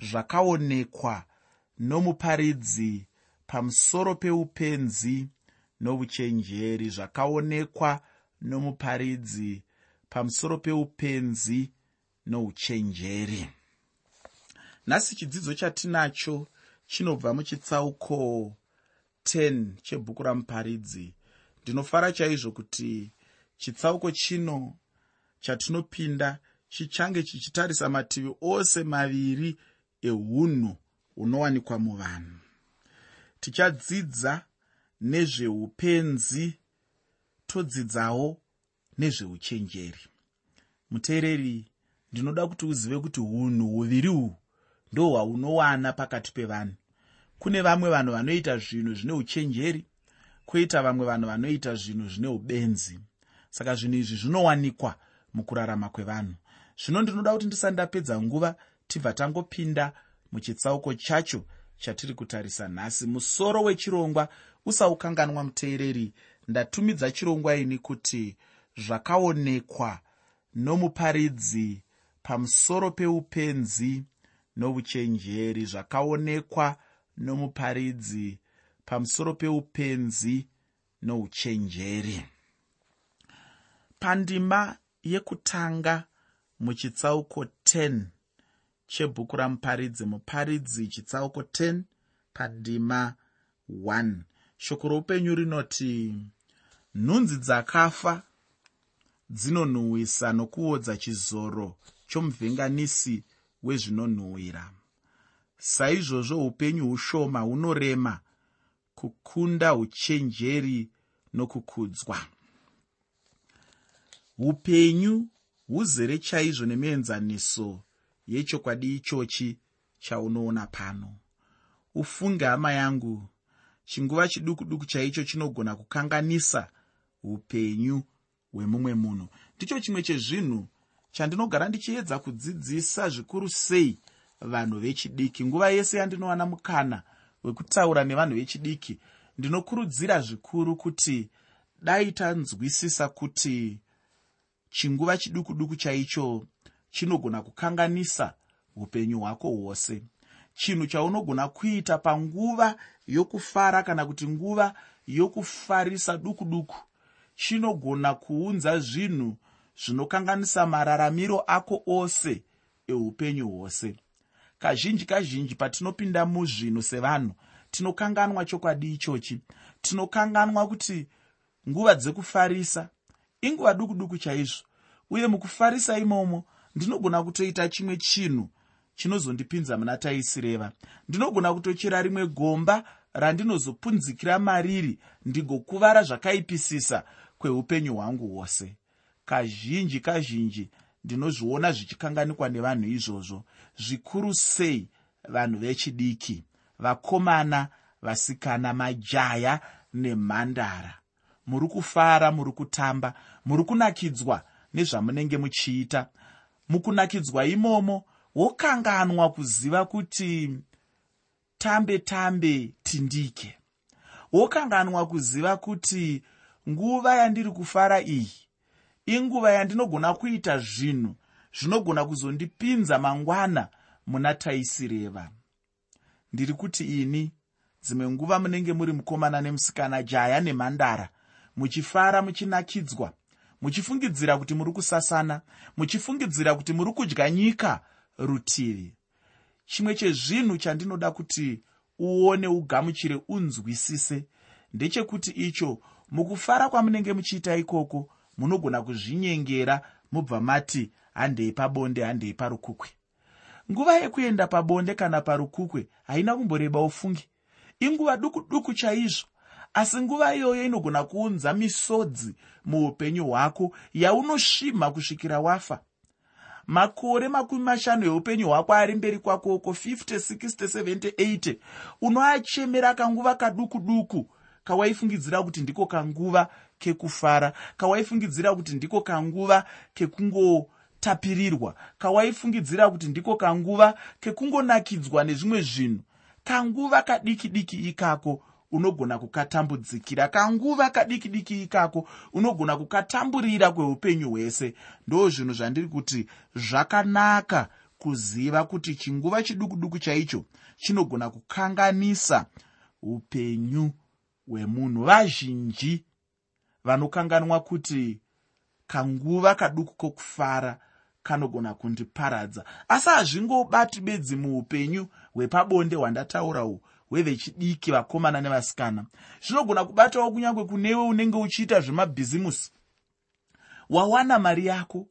zvakaonekwa nomuparidzi pamusoro peupenzi nouchenjeri zvakaonekwa nomuparidzi pamusoro peupenzi nouchenjeri. Nhasi chidzidzo chatinacho chinobva muchitsauko 10 chebhuku ramuparidzi. Ndinofara chaizvo kuti chitsauko chino chatinopinda chichange chichitarisa mativi ose maviri eunhu hunowanikwa muvanhu. Tichadzidza nezveupenzi todzidzawo nezveuchenjeri. Muteereri ndinoda kuti uzive kuti unhu huviri uhu ndo hwaunowana pakati pevanhu. Kune vamwe vanhu vanoita zvinhu zvine uchenjeri kwoita vamwe vanhu vanoita zvinhu zvine ubenzi. Saka zvinhu izvi zvinowanikwa mukurarama kwevanhu. Zvino ndinoda kuti ndisati ndapedza nguva tibva tangopinda muchitsauko chacho chatiri kutarisa nhasi. Musoro wechirongwa usaukanganwa muteereri. Ndatumidza chirongwa ini kuti zvakaonekwa nomuparidzi pamusoro peupenzi nouchenjeri. Zvakaonekwa nomuparidzi pamusoro peupenzi nouchenjeri. Pandima yekutanga muchitsauko 10 chebhuku ramuparidzi muparidzi chitsauko 10 pandima 1 shoko roupenyu rinoti nhunzi dzakafa dzinonhuhwisa nokuodza chizoro chomuvhenganisi wezvinonhuhwira. Saizvozvo upenyu ushoma hunorema kukunda uchenjeri nokukudzwa. Upenyu huzere chaizvo nemienzaniso yechokwadi ichochi chaunoona pano. Ufunge hama yangu chinguva chiduku duku chaicho chinogona kukanganisa upenyu hwemumwe munhu. Ndicho chimwe chezvinhu chandinogara ndichiedza kudzidzisa zvikuru sei vanhu vechidiki. Nguva yese yandinowana mukana wekutaura nevanhu vechidiki ndinokurudzira zvikuru kuti dai tanzwisisa kuti chinguva chiduku duku chaicho chinogona kukanganisa upenyu hwako hwose. Chinhu chaunogona kuita panguva yokufara kana kuti nguva yokufarisa duku duku chinogona kuunza zvinhu zvinokanganisa mararamiro ako ose eupenyu hwose. Kazhinji kazhinji patinopinda muzvinhu sevanhu tinokanganwa chokwadi ichochi. Tinokanganwa kuti nguva dzekufarisa inguva duku duku chaizvo. Uye mukufarisa imomo ndinogona kutoita chimwe chinhu chinozondipinza muna taisireva. Ndinogona kutochera rimwe gomba randinozopunzikira mariri ndigokuvara zvakaipisisa kweupenyu hwangu hwose. Kazhinji kazhinji ndinozviona zvichikanganikwa nevanhu izvozvo. Zvikuru sei vanhu vechidiki vakomana vasikana majaya nemhandara. Muri kufara muri kutamba muri kunakidzwa nezvamunenge muchiita mukunakidzwa imomo wokanganwa kuziva kuti tambe tambe tindike. Wokanganwa kuziva kuti nguva yandiri kufara iyi inguva yandinogona kuita zvinhu zvinogona kuzondipinza mangwana muna taisireva. Ndiri kuti ini dzimwe nguva munenge muri mukomana nemusikana jaya nemhandara muchifara muchinakidzwa muchifungidzira kuti muri kusasana muchifungidzira kuti muri kudya nyika rutivi. Chimwe chezvinhu chandinoda kuti uone ugamuchire unzwisise ndechekuti icho mukufara kwamunenge muchiita ikoko munogona kuzvinyengera mubva mati handei pabonde handei parukukwe. Nguva yekuenda pabonde kana parukukwe haina kumboreba ufungi. Inguva duku duku chaizvo asi nguva iyoyo inogona kuunza misodzi muupenyu hwako yaunosvimha kusvikira wafa. Makore makumi mashanu eupenyu hwako ari mberi kwakoko 50 60 70 80 unoachemera kanguva kaduku duku. Kawaifungidzira kuti ndiko kanguva kekufara. Kawaifungidzira kuti ndiko kanguva kekungotapirirwa. Kawaifungidzira kuti ndiko kanguva kekungonakidzwa nezvimwe zvinhu. Kanguva kadiki diki ikako unogona kukatambudzikira. Kanguva kadiki diki ikako unogona kukatamburira kweupenyu hwese. Ndo zvinhu zvandiri kuti zvakanaka kuziva kuti chinguva chiduku duku chaicho chinogona kukanganisa upenyu hwemunhu. Vazhinji vanokanganwa kuti kanguva kaduku kokufara kanogona kundiparadza. Asi hazvingobati bedzi muupenyu hwepabonde hwandataura uhu hwevechidiki vakomana nevasikana. Zvinogona kubatawo kunyange kunewe unenge uchiita zvemabhizimusi. Wawana mari yako.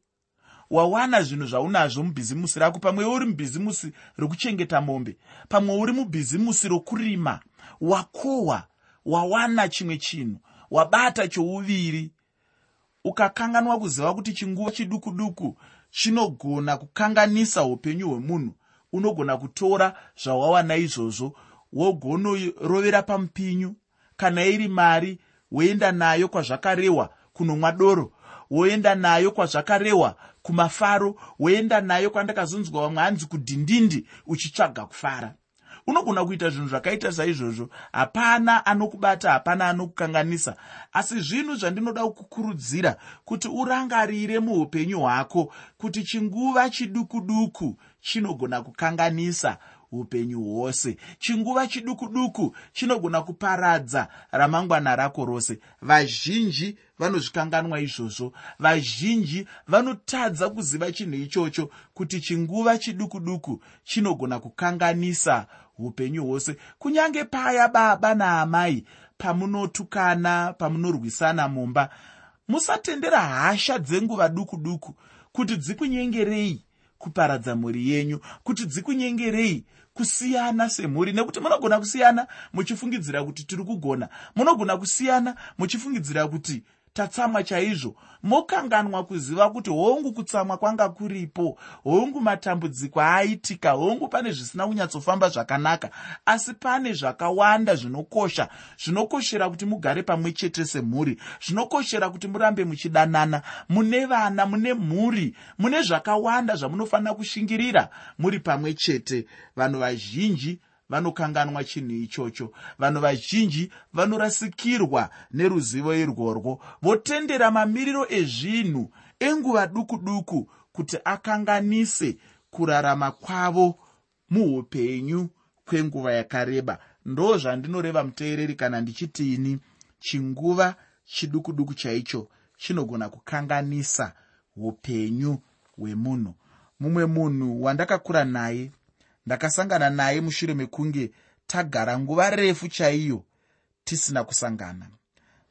Wawana zvinhu zvaunazvo mubhizimusi rako. Pamwe uri mubhizimusi rekuchengeta mombe. Pamwe uri mubhizimusi rokurima. Wakohwa. Wawana chimwe chinhu. Wabata chouviri. Ukakanganwa kuziva kuti chinguva chiduku duku chinogona kukanganisa upenyu hwemunhu. Unogona kutora zvawawana izvozvo wogonorovera pamupinyu. Kana iri mari woenda nayo kwazvakarehwa kunomwa doro. Woenda nayo kwazvakarehwa kumafaro. Woenda nayo kwandakazonzwa vamwe hanzi kudhindindi uchitsvaga kufara. Unogona kuita zvinhu zvakaita saizvozvo. Hapana anokubata hapana anokukanganisa. Asi zvinhu zvandinoda kukurudzira kuti urangarire muupenyu hwako kuti chinguva chiduku duku chinogona kukanganisa upenyu hwose. Chinguva chiduku duku chinogona kuparadza ramangwana rako rose. Vazhinji vanozvikanganwa izvozvo. Vazhinji vanotadza kuziva chinhu ichocho kuti chinguva chiduku duku chinogona kukanganisa upenyu hwose. Kunyange paya baba naamai pamunotukana pamunorwisana mumba musatendera hasha dzenguva duku duku kuti dzikunyengerei kuparadza mhuri yenyu kuti dzikunyengerei kusiyana semhuri. Nekuti munogona kusiyana muchifungidzira kuti tiri kugona. Munogona kusiyana muchifungidzira kuti tatsamwa chaizvo. Mokanganwa kuziva kuti hongu kutsamwa kwanga kuripo. Hongu matambudziko aaitika. Hongu pane zvisina kunyatsofamba zvakanaka. Asi pane zvakawanda zvinokosha. Zvinokoshera kuti mugare pamwe chete semhuri. Zvinokoshera kuti murambe muchidanana. Mune vana mune mhuri. Mune zvakawanda zvamunofanira kushingirira. Muri pamwe chete. Vanhu vazhinji vanokanganwa chinhu ichocho. Vanhu vazhinji vanorasikirwa neruzivo irworwo. Votendera mamiriro ezvinhu enguva duku duku kuti akanganise kurarama kwavo muupenyu kwenguva yakareba. Ndo zvandinoreva muteereri kana ndichitiini chinguva chiduku duku chaicho chinogona kukanganisa upenyu hwemunhu. Mumwe munhu wandakakura naye ndakasangana naye mushure mekunge tagara nguva refu chaiyo tisina kusangana.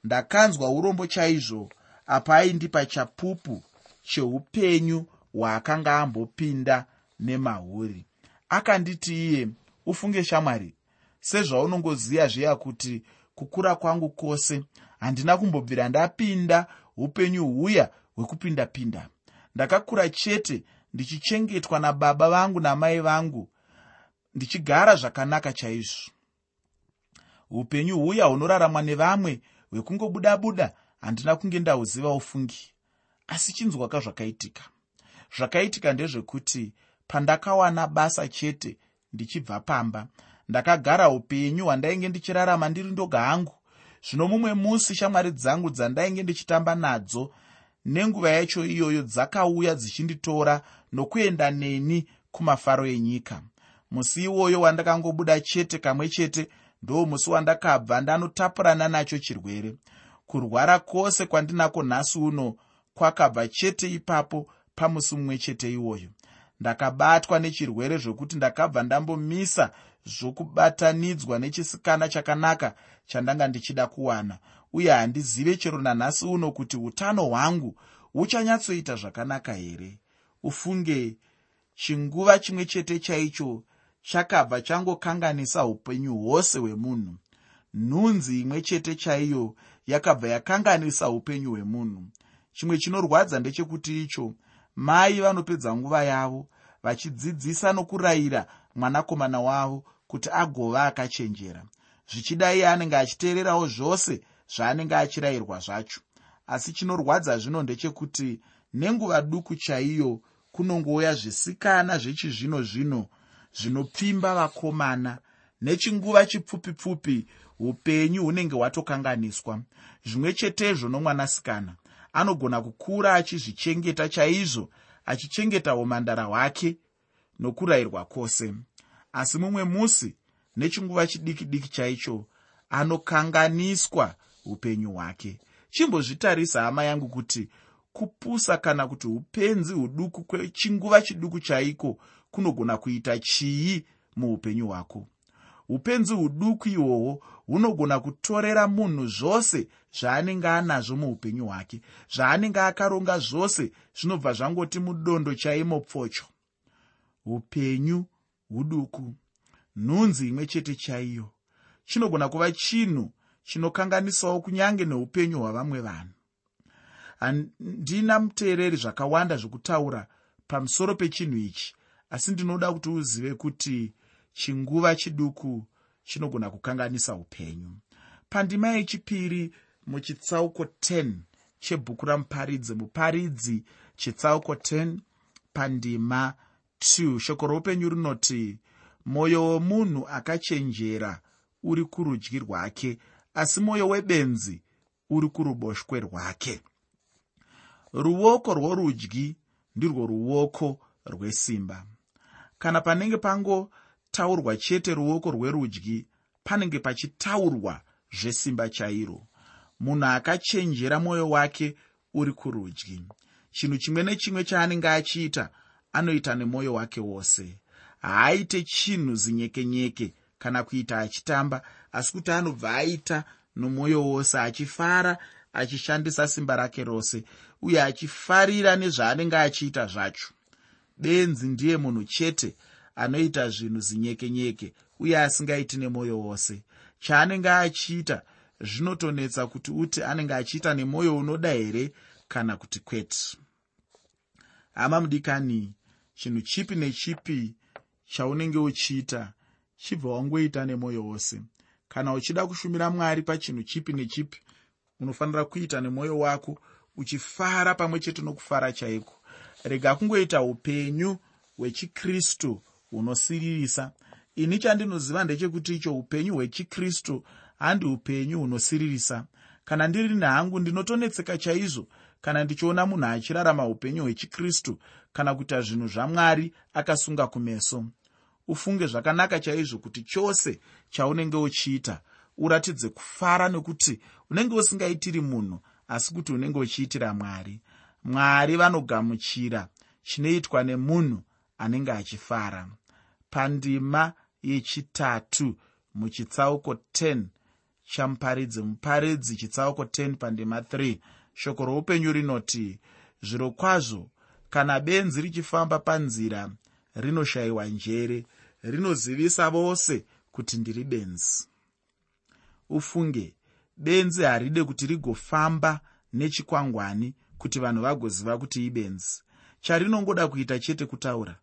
Ndakanzwa urombo chaizvo apa aindipa chapupu cheupenyu hwaakanga ambopinda nemahuri. Akanditi iye ufunge shamwari sezvaunongoziva zviya kuti kukura kwangu kwose handina kumbobvira ndapinda upenyu huya hwekupinda-pinda. Ndakakura chete ndichichengetwa nababa vangu namai vangu ndichigara zvakanaka chaizvo. Upenyu huya hunoraramwa nevamwe hwekungobuda buda handina kunge ndahuziva ufungi. Asi chinzwaka zvakaitika. Zvakaitika ndezvekuti pandakawana basa chete ndichibva pamba ndakagara upenyu hwandainge ndichirarama ndiri ndoga hangu. Zvino mumwe musi shamwari dzangu dzandainge ndichitamba nadzo nenguva yacho iyoyo dzakauya dzichinditora nokuenda neni kumafaro enyika musi iwoyo wandakangobuda chete kamwe chete ndo musi wandakabva ndanotapurana nacho chirwere. Kurwara kwose kwandinako nhasi uno kwakabva chete ipapo pamusi mumwe chete iwoyo. Ndakabatwa nechirwere zvokuti ndakabva ndambomisa zvokubatanidzwa nechisikana chakanaka chandanga ndichida kuwana. Uye handizive chero nanhasi uno kuti utano hwangu huchanyatsoita zvakanaka here? Ufunge chinguva chimwe chete chaicho chakabva changokanganisa upenyu hwose hwemunhu. Nhunzi imwe chete chaiyo yakabva yakanganisa upenyu hwemunhu. Chimwe chinorwadza ndechekuti icho mai vanopedza nguva yavo vachidzidzisa nokurayira mwanakomana wavo kuti agova akachenjera zvichida iye anenge achiteererawo zvose zvaanenge achirayirwa zvacho. Asi chinorwadza zvino ndechekuti nenguva duku chaiyo kunongouya zvisikana zvechizvino zvino zvinopfimba vakomana. Nechinguva chipfupi pfupi upenyu hunenge hwatokanganiswa. Zvimwe chetezvo nomwanasikana anogona kukura achizvichengeta chaizvo achichengeta umandara hwake nokurayirwa kwose. Asi mumwe musi nechinguva chidiki diki chaicho anokanganiswa upenyu hwake. Chimbozvitarisa hama yangu kuti kupusa kana kuti upenzi huduku kwechinguva chiduku chaiko kunogona kuita chii muupenyu hwako? Upenzi huduku ihwohwo hunogona kutorera munhu zvose zvaanenge anazvo muupenyu hwake zvaanenge akaronga zvose zvinobva zvangoti mudondo chaimo pfocho. Upenyu huduku. Nhunzi imwe chete chaiyo. Chinogona kuva chinhu chinokanganisawo kunyange neupenyu hwavamwe vanhu. Handina muteereri zvakawanda zvokutaura pamusoro pechinhu ichi asi ndinoda kuti uzive kuti chinguva chiduku chinogona kukanganisa upenyu. Pandima yechipiri muchitsauko 10 chebhuku ramuparidzi muparidzi chitsauko 10 pandima 2 shoko roupenyu rinoti mwoyo womunhu akachenjera uri kurudyi rwake asi mwoyo webenzi uri kuruboshwe rwake. Ruoko rworudyi ndirwo ruoko rwesimba kana panenge pangotaurwa chete ruoko rwerudyi panenge pachitaurwa zvesimba chairo. Munhu akachenjera mwoyo wake uri kurudyi. Chinhu chimwe nechimwe chaanenge achiita anoita nemwoyo wake wose. Haaite chinhu zinyekenyeke kana kuita achitamba asi kuti anobva aita nomwoyo wose achifara achishandisa simba rake rose uye achifarira nezvaanenge achiita zvacho benzi ndiye munhu chete anoita zvinhu zinyekenyeke uye asingaiti nemwoyo wose. Chaanenge achiita zvinotonetsa kuti uti anenge achiita nemwoyo unoda here kana kuti kwete. Hama mudikani chinhu chipi nechipi chaunenge uchiita chibva wangoita nemwoyo wose? Kana uchida kushumira mwari pachinhu chipi nechipi unofanira kuita nemwoyo wako uchifara pamwe chete nokufara chaiko rega kungoita upenyu hwechikristu hunosiririsa ini chandinoziva ndechekuti icho upenyu hwechikristu handi upenyu hunosiririsa kana ndiri nehangu ndinotonetseka chaizvo. Kana ndichiona munhu achirarama upenyu hwechikristu kana kuita zvinhu zvamwari akasunga kumeso. Ufunge zvakanaka chaizvo kuti chose chaunenge uchiita. Uratidze kufara nekuti unenge usingaitiri munhu asi kuti unenge uchiitira mwari mwari vanogamuchira chinoitwa nemunhu anenge achifara. Pandima yechitatu muchitsauko 10 chamuparidzi muparidzi chitsauko 10 pandima 3 shoko roupenyu rinoti zviro kwazvo kana benzi richifamba panzira rinoshayiwa njere rinozivisa vose kuti ndiri benzi. Ufunge benzi haride kuti rigofamba nechikwangwani kuti vanhu vagoziva kuti ibenzi. Charinongoda kuita chete kutaura?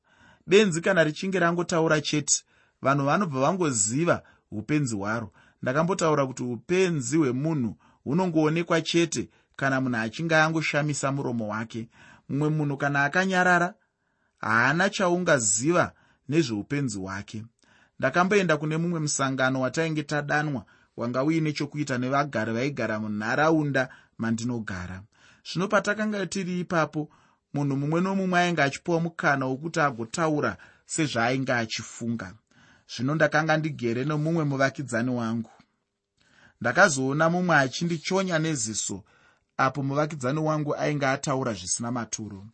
Benzi kana richinge rangotaura chete vanhu vanobva vangoziva upenzi hwaro. Ndakambotaura kuti upenzi hwemunhu hunongoonekwa chete kana munhu achinge angoshamisa muromo wake. Mumwe munhu kana akanyarara haana chaungaziva nezveupenzi hwake. Ndakamboenda kune mumwe musangano watainge tadanwa wanga uine chokuita nevagari vaigara munharaunda mandinogara zvino patakanga tiri ipapo munhu mumwe nomumwe ainge achipiwa mukana wokuti agotaura sezvaainge achifunga. Zvino ndakanga ndigere nomumwe muvakidzani wangu. Ndakazoona mumwe achindichonya neziso apo muvakidzani wangu ainge ataura zvisina maturo.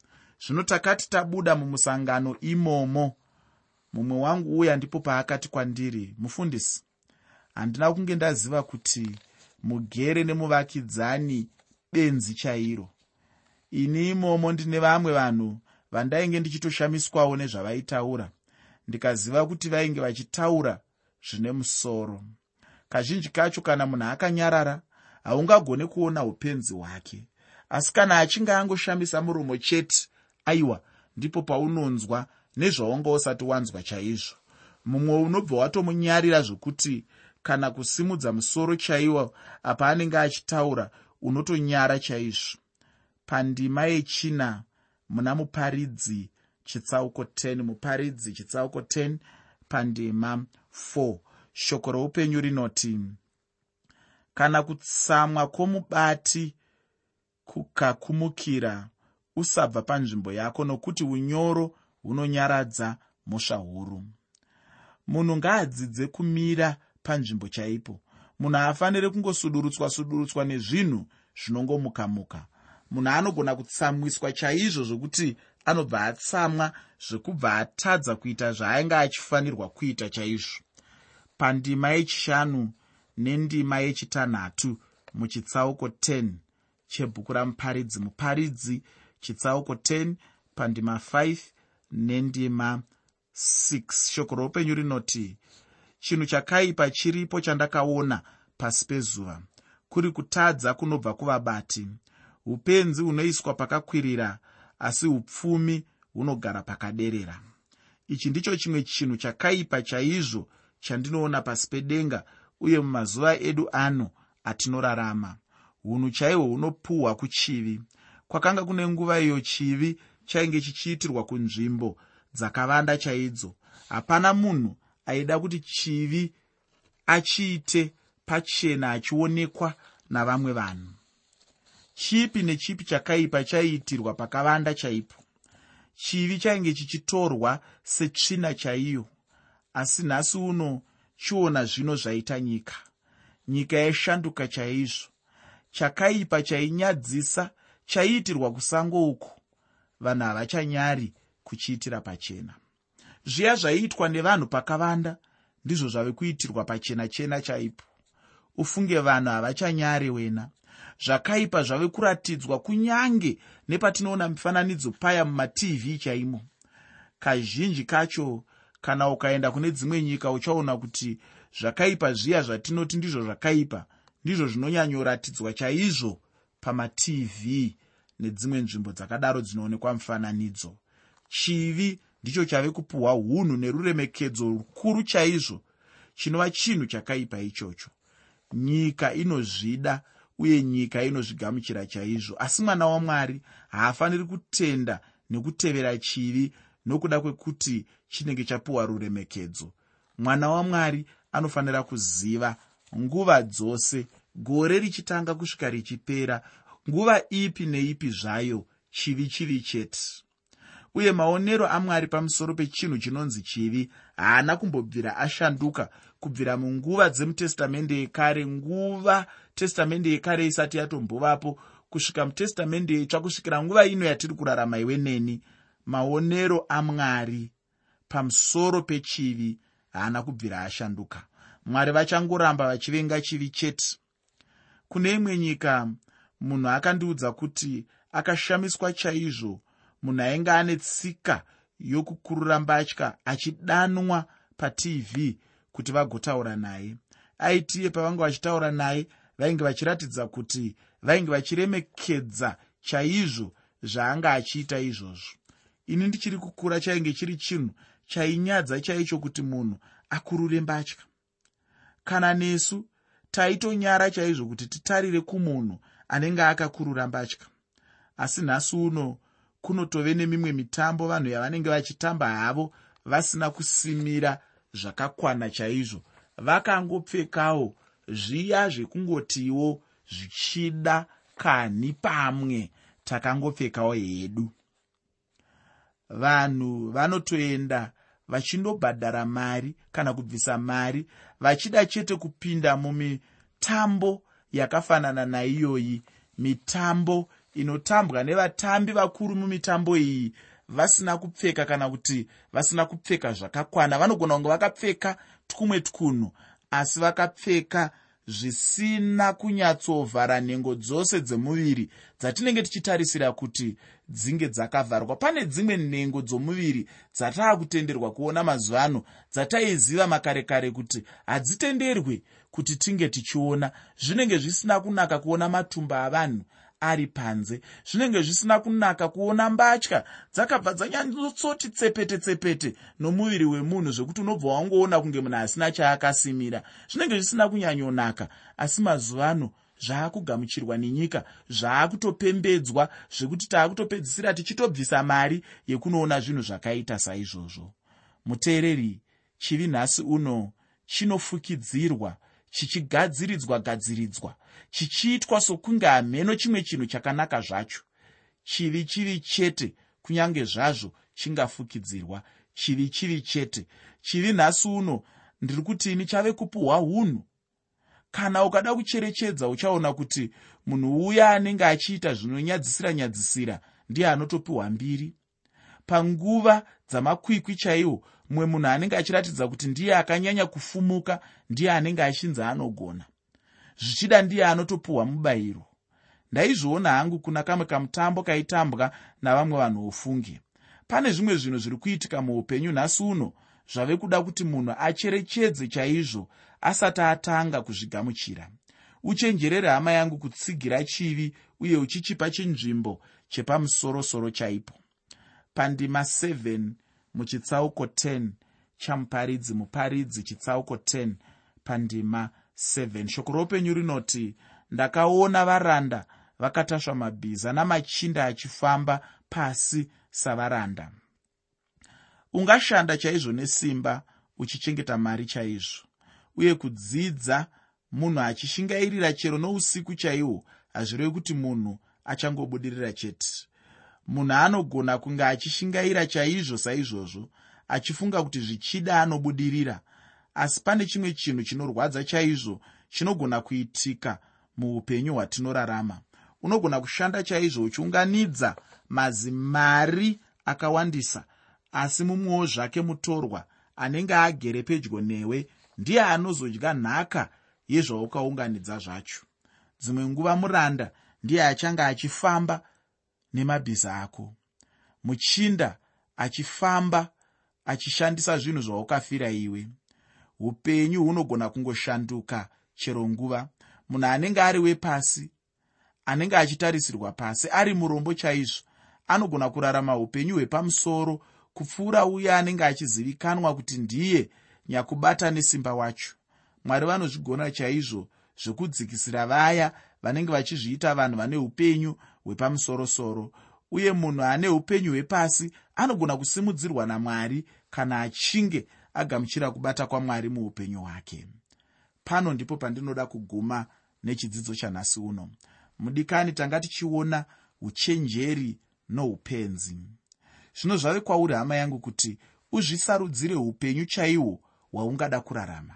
Zvino takati tabuda mumusangano imomo mumwe wangu uya ndipo paakati kwandiri mufundisi handina kunge ndaziva kuti mugere nemuvakidzani benzi chairo. Ini imomo ndine vamwe vanhu vandainge ndichitoshamiswawo nezvavaitaura. Ndikaziva kuti vainge vachitaura zvine musoro. Kazhinji kacho kana munhu akanyarara haungagone kuona upenzi hwake. Asi kana achinge angoshamisa muromo chete aiwa ndipo paunonzwa nezvaunga usati wanzwa chaizvo. Mumwe unobva watomunyarira zvokuti kana kusimudza musoro chaiwo apa anenge achitaura unotonyara chaizvo. Pandima yechina muna muparidzi chitsauko 10 muparidzi chitsauko 10 pandima 4 shoko roupenyu rinoti kana kutsamwa kwomubati kukakumukira usabva panzvimbo yako nokuti unyoro hunonyaradza mhosva huru. Munhu ngaadzidze kumira panzvimbo chaipo munhu haafaniri kungosudurutswa sudurutswa nezvinhu zvinongomuka muka munhu anogona kutsamwiswa chaizvo zvokuti anobva atsamwa zvekubva atadza kuita zvaainge achifanirwa kuita chaizvo. Pandima yechishanu nendima yechitanhatu muchitsauko 10 chebhuku ramuparidzi muparidzi chitsauko 10 pandima 5 nendima 6 shoko roupenyu rinoti chinhu chakaipa chiripo chandakaona pasi pezuva. Kuri kutadza kunobva kuvabati. Upenzi hunoiswa pakakwirira asi upfumi hunogara pakaderera. Ichi ndicho chimwe chinhu chakaipa chaizvo chandinoona pasi pedenga uye mumazuva edu ano atinorarama. Unhu chaihwo hunopuhwa kuchivi. Kwakanga kune nguva iyo chivi chainge chichiitirwa kunzvimbo dzakavanda chaidzo. Hapana munhu aida kuti chivi achiite pachena achionekwa navamwe vanhu. Chipi nechipi chakaipa chaiitirwa pakavanda chaipo. Chivi chainge chichitorwa setsvina chaiyo asi nhasi uno chiona zvino zvaita nyika. Nyika yaishanduka chaizvo. Chakaipa chainyadzisa chaiitirwa kusango uku. Vanhu havachanyari kuchiitira pachena zviya zvaiitwa nevanhu pakavanda ndizvo zvave kuitirwa pachena chena chaipo. Ufunge vanhu havachanyare wena. Zvakaipa zvave kuratidzwa kunyange nepatinoona mifananidzo paya mumatv chaimo. Kazhinji kacho kana ukaenda kune dzimwe nyika uchaona kuti zvakaipa zviya zvatinoti ndizvo zvakaipa ndizvo zvinonyanyoratidzwa chaizvo pamatv nedzimwe nzvimbo dzakadaro dzinoonekwa mufananidzo chivi ndicho chave kupuhwa unhu neruremekedzo rukuru chaizvo chinova chinhu chakaipa ichocho. Nyika inozvida uye nyika inozvigamuchira chaizvo. Asi mwana wamwari haafaniri kutenda nekutevera chivi nokuda kwekuti chinenge chapiwa ruremekedzo. Mwana wamwari anofanira kuziva nguva dzose gore richitanga kusvika richipera nguva ipi neipi zvayo chivi chivi chete uye maonero amwari pamusoro pechinhu chinonzi chivi haana kumbobvira ashanduka. Kubvira munguva dzemutestamende yekare nguva testamende yekare isati yatombovapo. Kusvika mutestamende itsva kusvikira nguva ino yatiri kurarama iwe neni maonero amwari pamusoro pechivi haana kubvira ashanduka. Mwari vachangoramba vachivenga chivi chete. Kune imwe nyika munhu akandiudza kuti akashamiswa chaizvo munhu ainge ane tsika yokukurura mbatya achidanwa patv kuti vagotaura naye. Aitiye pavanga vachitaura naye vainge vachiratidza kuti vainge vachiremekedza chaizvo zvaanga achiita izvozvo. Ini ndichiri kukura chainge chiri chinhu chainyadza chaicho kuti munhu akurure mbatya. Kana nesu taitonyara chaizvo kuti titarire kumunhu anenge akakurura mbatya. Asi nhasi uno kunotove nemimwe mitambo vanhu yavanenge vachitamba havo vasina kusimira zvakakwana chaizvo. Vakangopfekawo zviya zvekungotiwo zvichida kani pamwe takangopfekawo hedu. Vanhu vanotoenda vachindobhadhara mari kana kubvisa mari vachida chete kupinda mumitambo yakafanana naiyoyi mitambo inotambwa nevatambi vakuru mumitambo iyi vasina kupfeka kana kuti vasina kupfeka zvakakwana. Vanogona kunge vakapfeka twumwe twunhu asi vakapfeka zvisina kunyatsovhara nhengo dzose dzemuviri dzatinenge tichitarisira kuti dzinge dzakavharwa. Pane dzimwe nhengo dzomuviri dzataa kutenderwa kuona mazuva ano dzataiziva makare kare kuti hadzitenderwi kuti tinge tichiona. Zvinenge zvisina kunaka kuona matumba avanhu ari panze. Zvinenge zvisina kunaka kuona mbatya dzakabva dzanyanyotsoti tsepete tsepete nomuviri wemunhu zvekuti unobva wangoona kunge munhu asina chaakasimira. Zvinenge zvisina kunyanyonaka asi mazuva ano zvaakugamuchirwa nenyika zvaakutopembedzwa zvekuti taakutopedzisira tichitobvisa mari yekunoona zvinhu zvakaita saizvozvo. Muteereri chivi nhasi uno chinofukidzirwa chichigadziridzwa gadziridzwa chichiitwa sokunge hameno chimwe chinhu chakanaka zvacho. Chivi chivi chete kunyange zvazvo chingafukidzirwa. Chivi chivi chete chivi nhasi uno ndiri kuti ini chave kupuhwa unhu kana ukada kucherechedza uchaona kuti munhu uya anenge achiita zvinonyadzisira nyadzisira ndiye anotopiwa mbiri. Panguva dzamakwikwi chaiwo mumwe munhu anenge achiratidza kuti ndiye akanyanya kufumuka ndiye anenge achinzi anogona. Zvichida ndiye anotopiwa mubayiro. Ndaizviona hangu kuna kamwe kamutambo kaitambwa navamwe vanhu ufungi pane zvimwe zvinhu zviri kuitika muupenyu nhasi uno zvave kuda kuti munhu acherechedze chaizvo asati atanga kuzvigamuchira. Uchenjerere hama yangu kutsigira chivi uye uchichipa chinzvimbo chepamusorosoro chaipo. Pandima 7 muchitsauko 10 chamuparidzi muparidzi chitsauko 10 pandima 7 shoko roupenyu rinoti ndakaona varanda vakatasva mabhiza namachinda achifamba pasi savaranda. Ungashanda chaizvo nesimba uchichengeta mari chaizvo uye kudzidza munhu achishingairira chero nousiku chaihwo hazvirevi kuti munhu achangobudirira chete munhu anogona kunge achishingaira chaizvo saizvozvo achifunga kuti zvichida anobudirira. Asi pane chimwe chinhu chinorwadza chaizvo chinogona kuitika muupenyu hwatinorarama. Unogona kushanda chaizvo uchiunganidza mazimari akawandisa asi mumwewo zvake mutorwa anenge agere pedyo newe ndiye anozodya nhaka yezvaukaunganidza zvacho. Dzimwe nguva muranda ndiye achange achifamba nemabhiza ako. Muchinda achifamba achishandisa zvinhu zvaukafira iwe. Upenyu hunogona kungoshanduka chero nguva. Munhu anenge ari wepasi anenge achitarisirwa pasi ari murombo chaizvo anogona kurarama upenyu hwepamusoro kupfuura uye anenge achizivikanwa kuti ndiye nyakubata nesimba wacho. Mwari vanozvigona chaizvo zvekudzikisira vaya vanenge vachizviita vanhu vane upenyu hwepamusorosoro uye munhu ane upenyu hwepasi anogona kusimudzirwa namwari kana achinge agamuchira kubata kwamwari muupenyu hwake. Pano ndipo pandinoda kuguma nechidzidzo chanhasi uno. Mudikani tanga tichiona uchenjeri noupenzi. Zvino zvave kwauri hama yangu kuti uzvisarudzire upenyu chaihwo hwaungada kurarama